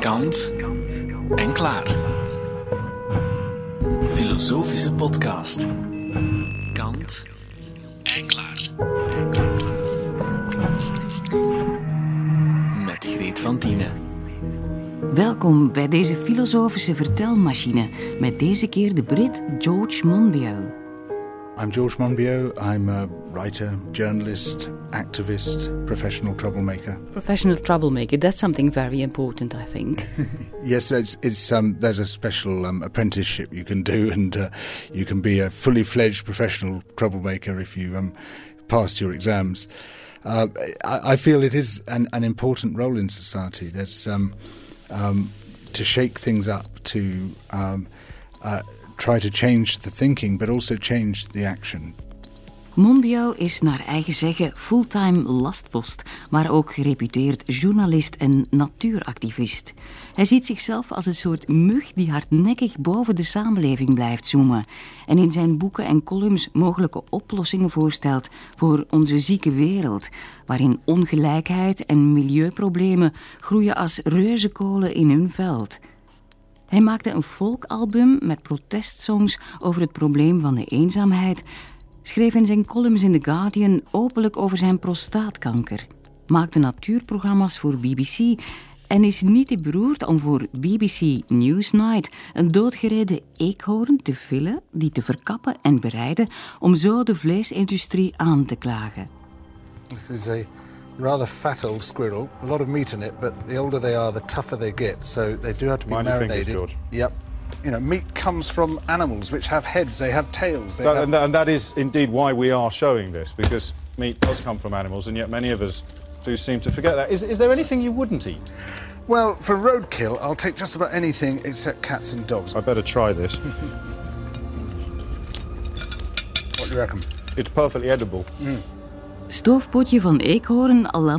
Kant en klaar. Filosofische podcast. Kant en klaar. Met Greet van Tienen. Welkom bij deze filosofische vertelmachine met deze keer de Brit George Monbiot. I'm George Monbiot. I'm a writer, journalist, activist, professional troublemaker. Professional troublemaker, that's something very important, I think. Yes, it's, it's um, there's a special um, apprenticeship you can do, and uh, you can be a fully fledged professional troublemaker if you um, pass your exams. Uh, I, I feel it is an, an important role in society. There's um, um, to shake things up, to um, uh, try to change the thinking, but also change the action. Is naar eigen zeggen fulltime lastpost, maar ook gereputeerd journalist en natuuractivist. Hij ziet zichzelf als een soort mug die hardnekkig boven de samenleving blijft zoomen en in zijn boeken en columns mogelijke oplossingen voorstelt voor onze zieke wereld, waarin ongelijkheid en milieuproblemen groeien als reuzenkolen in hun veld. Hij maakte een folkalbum met protestsongs over het probleem van de eenzaamheid, schreef in zijn columns in The Guardian openlijk over zijn prostaatkanker, maakte natuurprogramma's voor BBC en is niet te beroerd om voor BBC Newsnight een doodgereden eekhoorn te villen, die te verkappen en bereiden om zo de vleesindustrie aan te klagen. Rather fat old squirrel. A lot of meat in it, but the older they are, the tougher they get. So they do have to be Mind your marinated. fingers, George. Yep. You know, meat comes from animals which have heads, they have tails. They That- have... and, that, and that is indeed why we are showing this, because meat does come from animals, and yet many of us do seem to forget that. Is, is there anything you wouldn't eat? Well, for roadkill, I'll take just about anything except cats and dogs. I better try this. What do you reckon? It's perfectly edible. Mm. Stoofpotje van eekhoorn à la.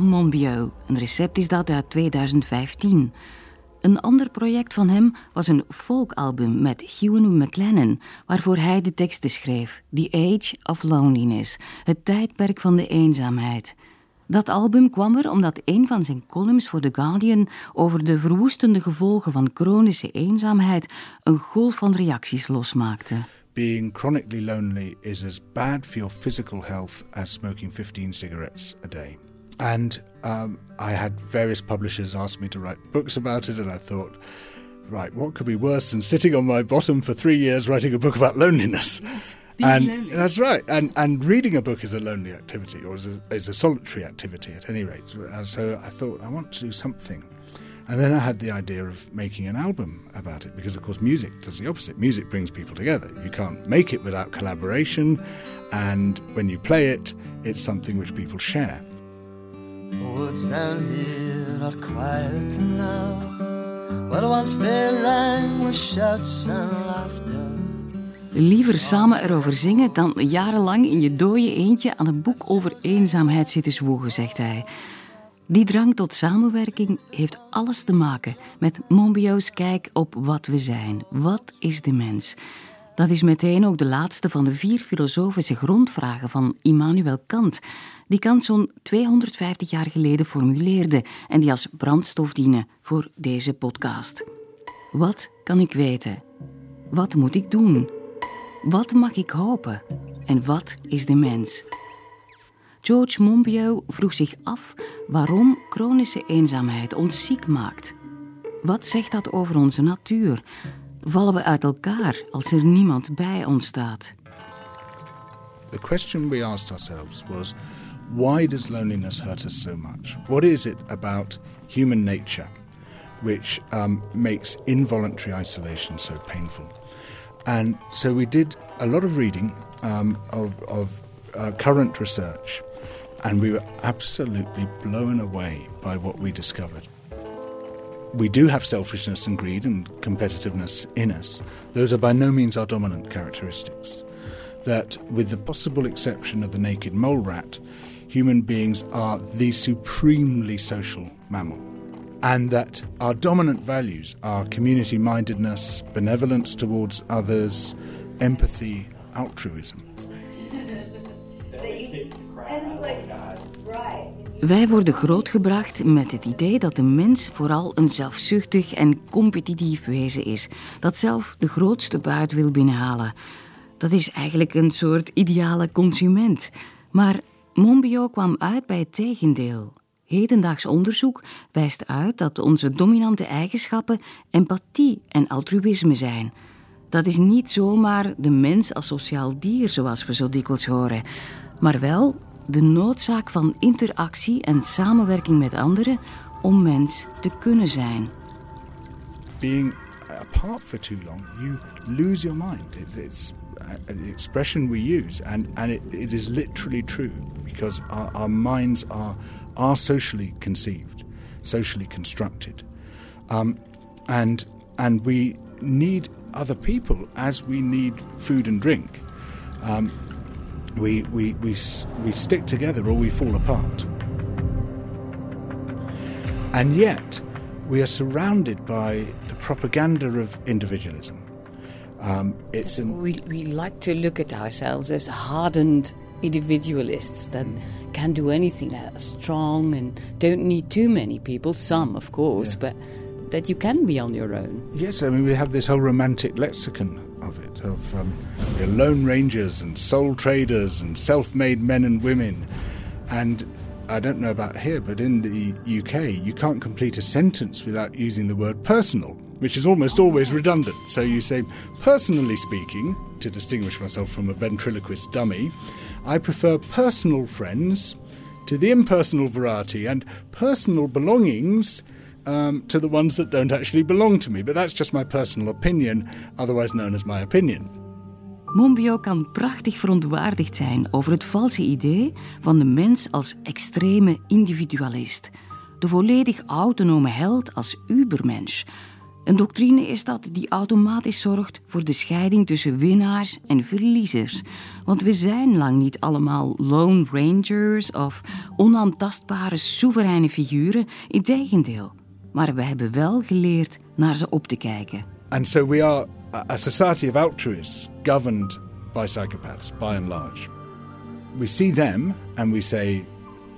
Een recept is dat uit 2015. Een ander project van hem was een folkalbum met Ewan McLennan, waarvoor hij de teksten schreef. The Age of Loneliness, het tijdperk van de eenzaamheid. Dat album kwam er omdat een van zijn columns voor The Guardian over de verwoestende gevolgen van chronische eenzaamheid een golf van reacties losmaakte. Being chronically lonely is as bad for your physical health as smoking 15 cigarettes a day. And um, I had various publishers ask me to write books about it, and I thought, right, what could be worse than sitting on my bottom for three years writing a book about loneliness? Yes, and that's right. And and reading a book is a lonely activity, or is a, is a solitary activity at any rate. And so I thought I want to do something. And then I had the idea of making an album about it because, of course, music does the opposite. Music brings people together. You can't make it without collaboration, and when you play it, it's something which people share. Woods down here are quiet now. Where once they rang with shouts and laughter. Liever samen erover zingen dan jarenlang in je dode eentje aan een boek over eenzaamheid zitten zwoegen, zegt hij. Die drang tot samenwerking heeft alles te maken met Monbiot's kijk op wat we zijn. Wat is de mens? Dat is meteen ook de laatste van de vier filosofische grondvragen van Immanuel Kant, die Kant zo'n 250 jaar geleden formuleerde en die als brandstof dienen voor deze podcast. Wat kan ik weten? Wat moet ik doen? Wat mag ik hopen? En wat is de mens? George Monbiot vroeg zich af waarom chronische eenzaamheid ons ziek maakt. Wat zegt dat over onze natuur? Vallen we uit elkaar als er niemand bij ons staat? The question we asked ourselves was why does loneliness hurt us so much? What is it about human nature which um, makes involuntary isolation so painful? And so we did a lot of reading um, of, of uh, current research, and we were absolutely blown away by what we discovered. We do have selfishness and greed and competitiveness in us. Those are by no means our dominant characteristics. That, with the possible exception of the naked mole rat, human beings are the supremely social mammal. And that our dominant values are community mindedness, benevolence towards others, empathy, altruism. Wij worden grootgebracht met het idee dat de mens vooral een zelfzuchtig en competitief wezen is, dat zelf de grootste buit wil binnenhalen. Dat is eigenlijk een soort ideale consument. Maar Monbiot kwam uit bij het tegendeel. Hedendaags onderzoek wijst uit dat onze dominante eigenschappen empathie en altruïsme zijn. Dat is niet zomaar de mens als sociaal dier, zoals we zo dikwijls horen, maar wel de noodzaak van interactie en samenwerking met anderen om mens te kunnen zijn. Being apart for too long, you lose your mind. It, it's an expression we use, and, and it, it is literally true because our, our minds are, are socially conceived, socially constructed. Um, and, and we need other people as we need food and drink. Um, we, we, we, we stick together or we fall apart. And yet, we are surrounded by the propaganda of individualism. Um, it's an, we, we like to look at ourselves as hardened individualists that can do anything, that are strong and don't need too many people, some of course, yeah. but that you can be on your own. Yes, I mean, we have this whole romantic lexicon of it, of um, lone rangers and sole traders and self made men and women. And I don't know about here, but in the UK, you can't complete a sentence without using the word personal, which is almost always redundant. So you say, personally speaking, to distinguish myself from a ventriloquist dummy, I prefer personal friends to the impersonal variety, and personal belongings um, to the ones that don't actually belong to me. But that's just my personal opinion, otherwise known as my opinion. Monbiot kan prachtig verontwaardigd zijn over het valse idee van de mens als extreme individualist. De volledig autonome held als ubermensch. Een doctrine is dat die automatisch zorgt voor de scheiding tussen winnaars en verliezers. Want we zijn lang niet allemaal lone rangers of onaantastbare soevereine figuren. Integendeel. Maar we hebben wel geleerd naar ze op te kijken. And so we are a society of altruists governed by psychopaths, by and large. We see them and we say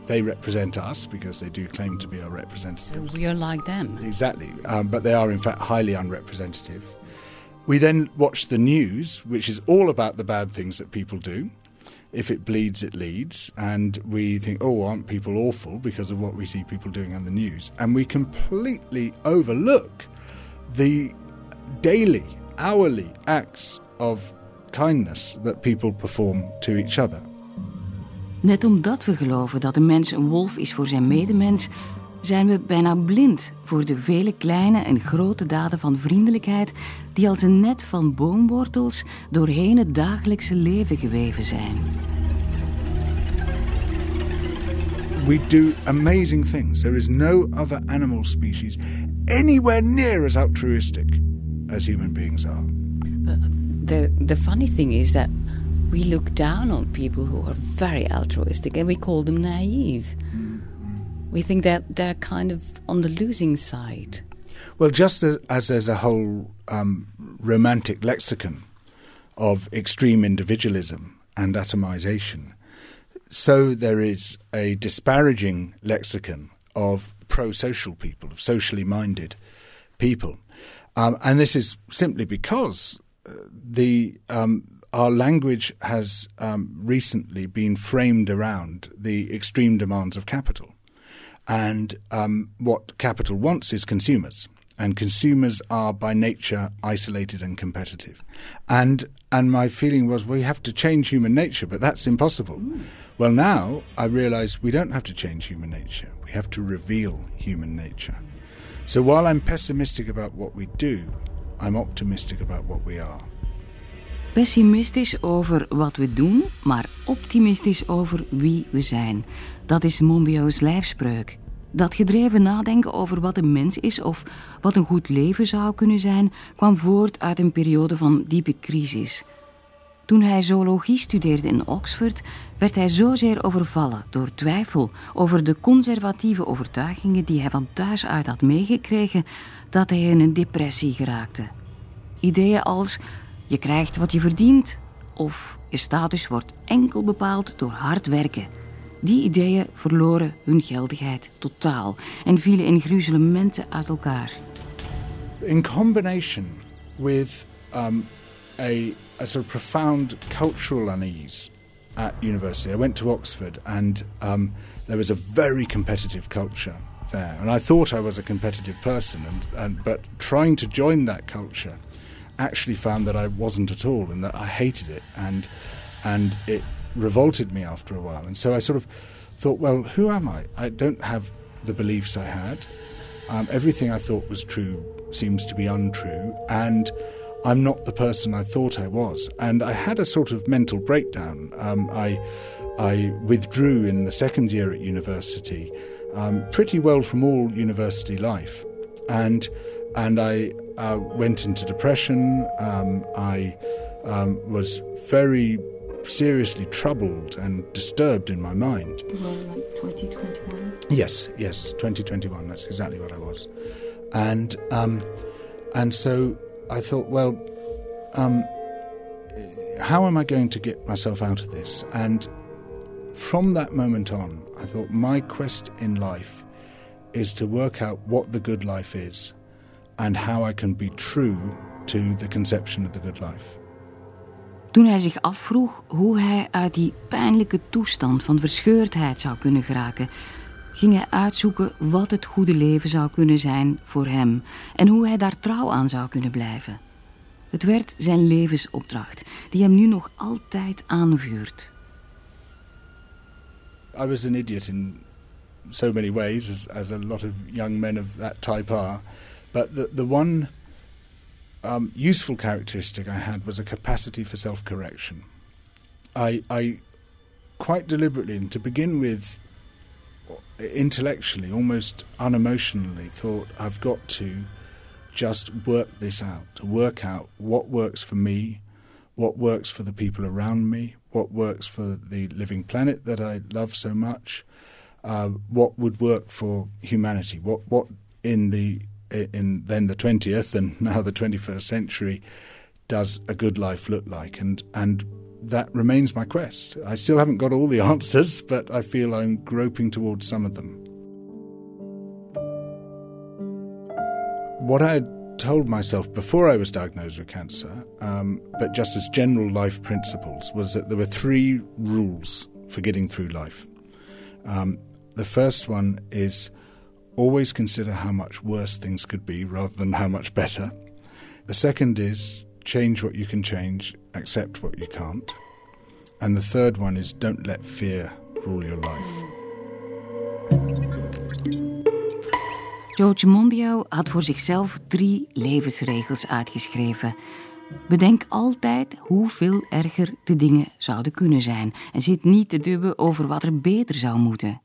they represent us because they do claim to be our representatives. So we are like them. Exactly, um, but they are in fact highly unrepresentative. We then watch the news, which is all about the bad things that people do. If it bleeds, it leads. And we think, oh, aren't people awful because of what we see people doing on the news? And we completely overlook the daily, hourly acts of kindness that people perform to each other. Net omdat we geloven dat een mens een wolf is voor zijn medemens, zijn we bijna blind voor de vele kleine en grote daden van vriendelijkheid die als een net van boomwortels doorheen het dagelijkse leven geweven zijn. We do amazing things. There is no other animal species anywhere near as altruistic as human beings are. The, the funny thing is that we look down on people who are very altruistic and we call them naive. We think that they're kind of on the losing side. Well, just as, as there's a whole um, romantic lexicon of extreme individualism and atomization, so there is a disparaging lexicon of pro social people, of socially minded people. Um, and this is simply because uh, the um, our language has um, recently been framed around the extreme demands of capital. And um, what capital wants is consumers. And consumers are by nature isolated and competitive. And, and my feeling was, well, we have to change human nature, but that's impossible. Mm. Well, now I realize we don't have to change human nature, we have to reveal human nature. So while I'm pessimistic about what we do, I'm optimistic about what we are. Pessimistisch over wat we doen, maar optimistisch over wie we zijn. Dat is Monbiot's lijfspreuk. Dat gedreven nadenken over wat een mens is of wat een goed leven zou kunnen zijn, kwam voort uit een periode van diepe crisis. Toen hij zoologie studeerde in Oxford, werd hij zozeer overvallen door twijfel over de conservatieve overtuigingen die hij van thuis uit had meegekregen, dat hij in een depressie geraakte. Ideeën als je krijgt wat je verdient of Je status wordt enkel bepaald door hard werken. Die ideeën verloren hun geldigheid totaal en vielen in gruzelementen uit elkaar. In combination with um, a, a sort of profound cultural unease at university, I went to Oxford and um, there was a very competitive culture there. And I thought I was a competitive person, and, and, but trying to join that culture actually found that I wasn't at all and that I hated it. And, and it revolted me after a while. And so I sort of thought, well, who am I? I don't have the beliefs I had. Um, everything I thought was true seems to be untrue. And I'm not the person I thought I was. And I had a sort of mental breakdown. Um, I, I withdrew in the second year at university um, pretty well from all university life. And, and I uh, went into depression. Um, I um, was very seriously troubled and disturbed in my mind. Well, like 2021? Yes, yes, 2021. That's exactly what I was. And, um, and so I thought, well, um, how am I going to get myself out of this? And from that moment on, I thought my quest in life is to work out what the good life is and how I can be true to the conception of the good life. Toen hij zich afvroeg hoe hij uit die pijnlijke toestand van verscheurdheid zou kunnen geraken, ging hij uitzoeken wat het goede leven zou kunnen zijn voor hem en hoe hij daar trouw aan zou kunnen blijven. Het werd zijn levensopdracht, die hem nu nog altijd aanvuurt. I was an idiot in so many ways, as, as a lot of young men of that type are. But the, the one um, useful characteristic I had was a capacity for self correction. I, I quite deliberately, and to begin with, intellectually, almost unemotionally, thought I've got to just work this out, to work out what works for me, what works for the people around me, what works for the living planet that I love so much, uh, what would work for humanity, what what in the in then the twentieth and now the twenty first century does a good life look like, and and that remains my quest. I still haven't got all the answers, but I feel I'm groping towards some of them. What I had told myself before I was diagnosed with cancer, um, but just as general life principles, was that there were three rules for getting through life. Um, the first one is always consider how much worse things could be rather than how much better. The second is change what you can change, accept what you can't. And the third one is don't let fear rule your life. George Monbiot had voor zichzelf drie levensregels uitgeschreven. Bedenk altijd hoeveel erger de dingen zouden kunnen zijn en zit niet te dubben over wat er beter zou moeten.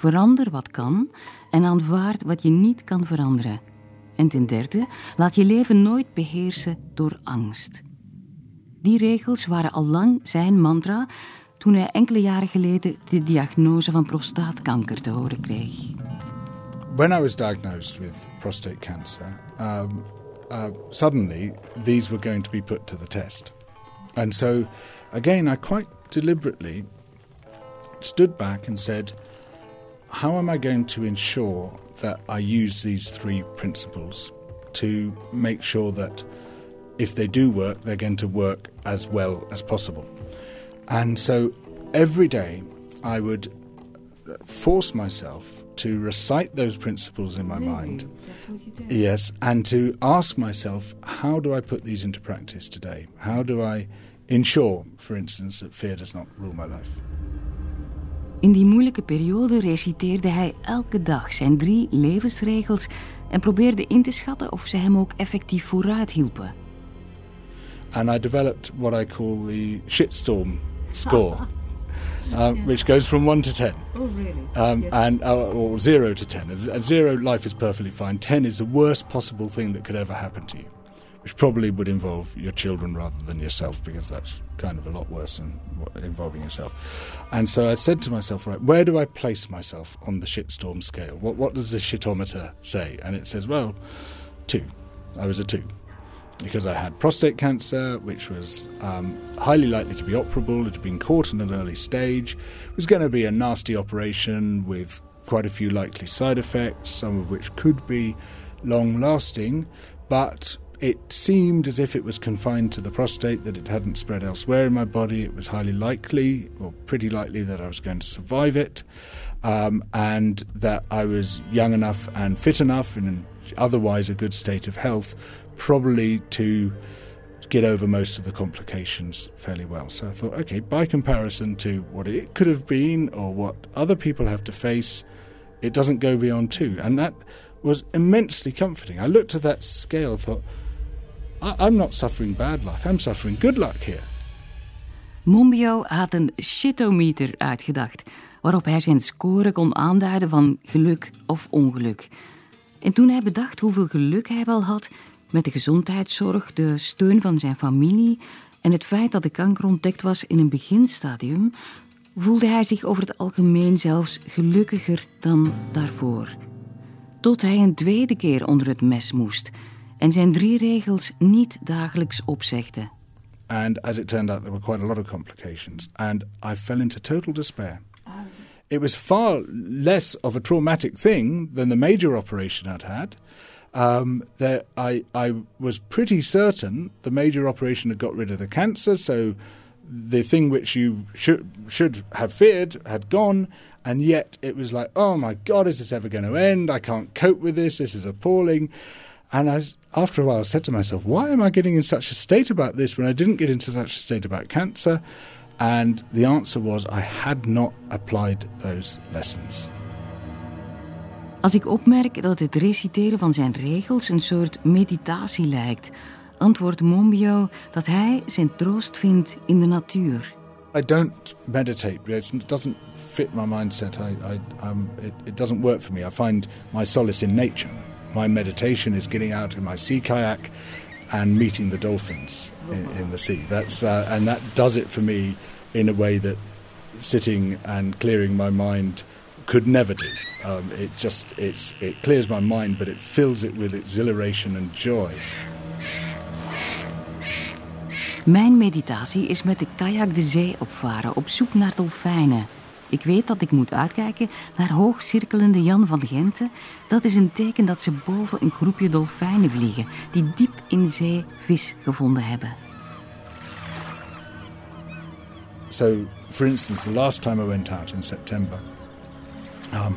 Verander wat kan en aanvaard wat je niet kan veranderen. En ten derde, laat je leven nooit beheersen door angst. Die regels waren al lang zijn mantra toen hij enkele jaren geleden de diagnose van prostaatkanker te horen kreeg. When I was diagnosed with prostate cancer, um, uh, suddenly these were going to be put to the test. And so, again, I quite deliberately stood back and said, How am I going to ensure that I use these three principles to make sure that if they do work, they're going to work as well as possible? And so every day I would uh, force myself to recite those principles in my mind. Yes, and to ask myself, how do I put these into practice today? How do I ensure, for instance, that fear does not rule my life? In die moeilijke periode reciteerde hij elke dag zijn drie levensregels en probeerde in te schatten of ze hem ook effectief vooruit hielpen. And I developed what I call the shitstorm score. um, which goes from one to ten. Oh, really? Um, And uh, or zero to ten. At zero, life is perfectly fine. Ten is the worst possible thing that could ever happen to you, which probably would involve your children rather than yourself, because that's kind of a lot worse than involving yourself. And so I said to myself, right, where do I place myself on the shitstorm scale? What what does the shitometer say? And it says, well, two. I was a two. because I had prostate cancer, which was um, highly likely to be operable. It had been caught in an early stage. It was going to be a nasty operation with quite a few likely side effects, some of which could be long lasting, but it seemed as if it was confined to the prostate, that it hadn't spread elsewhere in my body. It was highly likely, or pretty likely, that I was going to survive it, um, and that I was young enough and fit enough, and otherwise a good state of health, probably to get over most of the complications fairly well. So I thought, okay, by comparison to what it could have been or what other people have to face, it doesn't go beyond two. And that was immensely comforting. I looked at that scale and thought, I'm not suffering bad luck, I'm suffering good luck here. Monbiot had een shitometer uitgedacht, waarop hij zijn score kon aanduiden van geluk of ongeluk. En toen hij bedacht hoeveel geluk hij wel had met de gezondheidszorg, de steun van zijn familie en het feit dat de kanker ontdekt was in een beginstadium, voelde hij zich over het algemeen zelfs gelukkiger dan daarvoor. Tot hij een tweede keer onder het mes moest en zijn drie regels niet dagelijks opzegde. And as it turned out, there were quite a lot of complications, and I fell into total despair. It was far less of a traumatic thing than the major operation I'd had. Um, that I, I was pretty certain the major operation had got rid of the cancer, so the thing which you should should have feared had gone, and yet it was like, oh my God, is this ever going to end? I can't cope with this. This is appalling. And I, after a while, I said to myself, why am I getting in such a state about this when I didn't get into such a state about cancer? And the answer was, I had not applied those lessons. Als ik opmerk dat het reciteren van zijn regels een soort meditatie lijkt, antwoordt Monbiot dat hij zijn troost vindt in de natuur. I don't meditate. It doesn't fit my mindset. I, I, um, it, it doesn't work for me. I find my solace in nature. My meditation is getting out in my sea kayak and meeting the dolphins in, in the sea. That's uh, and that does it for me in a way that sitting and clearing my mind could never do. Um, it just it's it clears my mind, but it fills it with exhilaration and joy. Mijn meditatie is met de kajak de zee opvaren op zoek naar dolfijnen. Ik weet dat ik moet uitkijken naar hoogcirkelende Jan van Genten. Dat is een teken dat ze boven een groepje dolfijnen vliegen die diep in zee vis gevonden hebben. So, for instance, the last time I went out in September, um,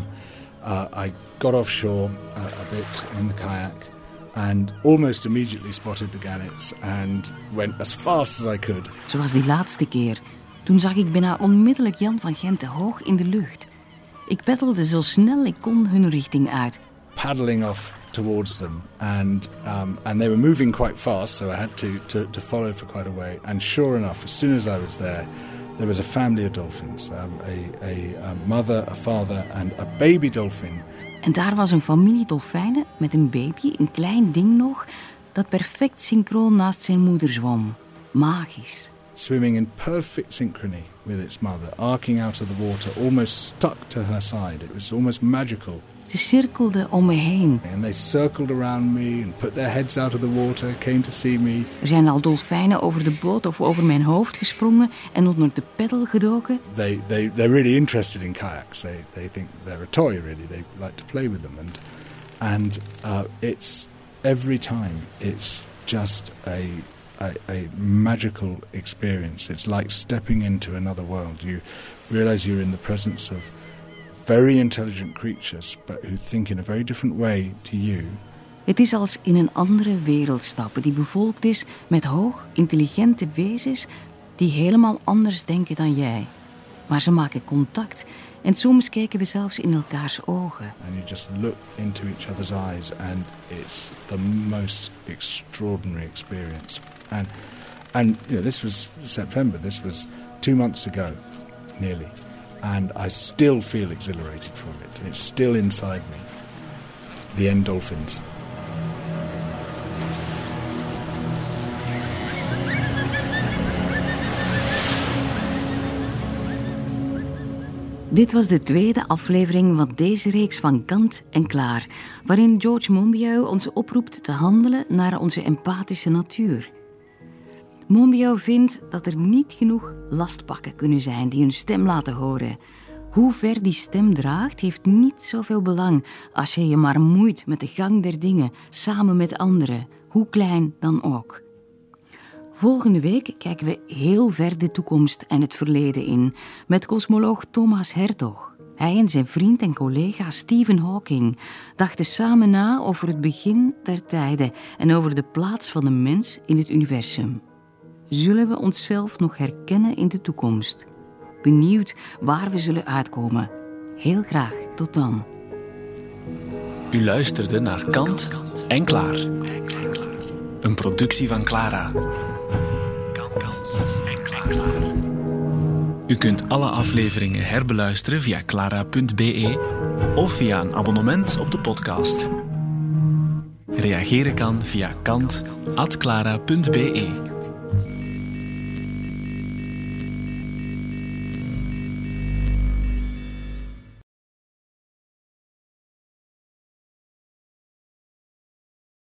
uh, I got offshore uh, a bit in the kayak and almost immediately spotted the gannets and went as fast as I could. Zoals die laatste keer. Toen zag ik bijna onmiddellijk Jan van Genten hoog in de lucht. Ik peddelde zo snel ik kon hun richting uit. Paddling off towards them, and um, and they were moving quite fast, so I had to, to, to follow for quite a way. And sure enough, as soon as I was there, there was a family of dolphins um, a, a, a mother, a father, and a baby dolphin. En daar was een familie dolfijnen met een baby, een klein ding nog, dat perfect synchroon naast zijn moeder zwom. Magisch. Swimming in perfect synchrony with its mother, arcing out of the water, almost stuck to her side. It was almost magical. Ze cirkelden om me heen. And they circled around me and put their heads out of the water, came to see me. Er zijn al dolfijnen over de boot of over mijn hoofd gesprongen en onder de peddel gedoken. They, they, they're really interested in kayaks. They, they think they're a toy, really. They like to play with them. And, and uh, it's every time, it's just a a, a, magical experience. It's like stepping into another world. You realize you're in the presence of very intelligent creatures, but who think in a very different way to you. Het is als in een andere wereld stappen die bevolkt is met hoog intelligente wezens die helemaal anders denken dan jij. Maar ze maken contact en soms kijken we zelfs in elkaars ogen. And you just look into each other's eyes and it's the most extraordinary experience. And and you know this was September. This was two months ago, nearly, and I still feel exhilarated from it. It's still inside me. The endorphins. Dit was de tweede aflevering van deze reeks van Kant en Klaar, waarin George Monbiot ons oproept te handelen naar onze empathische natuur. Monbiot vindt dat er niet genoeg lastpakken kunnen zijn die hun stem laten horen. Hoe ver die stem draagt, heeft niet zoveel belang als je je maar moeit met de gang der dingen samen met anderen, hoe klein dan ook. Volgende week kijken we heel ver de toekomst en het verleden in met cosmoloog Thomas Hertog. Hij en zijn vriend en collega Stephen Hawking dachten samen na over het begin der tijden en over de plaats van de mens in het universum. Zullen we onszelf nog herkennen in de toekomst? Benieuwd waar we zullen uitkomen. Heel graag tot dan. U luisterde naar Kant en Klaar. Een productie van Clara. Kant en Klaar. U kunt alle afleveringen herbeluisteren via clara.be of via een abonnement op de podcast. Reageren kan via kant.clara.be.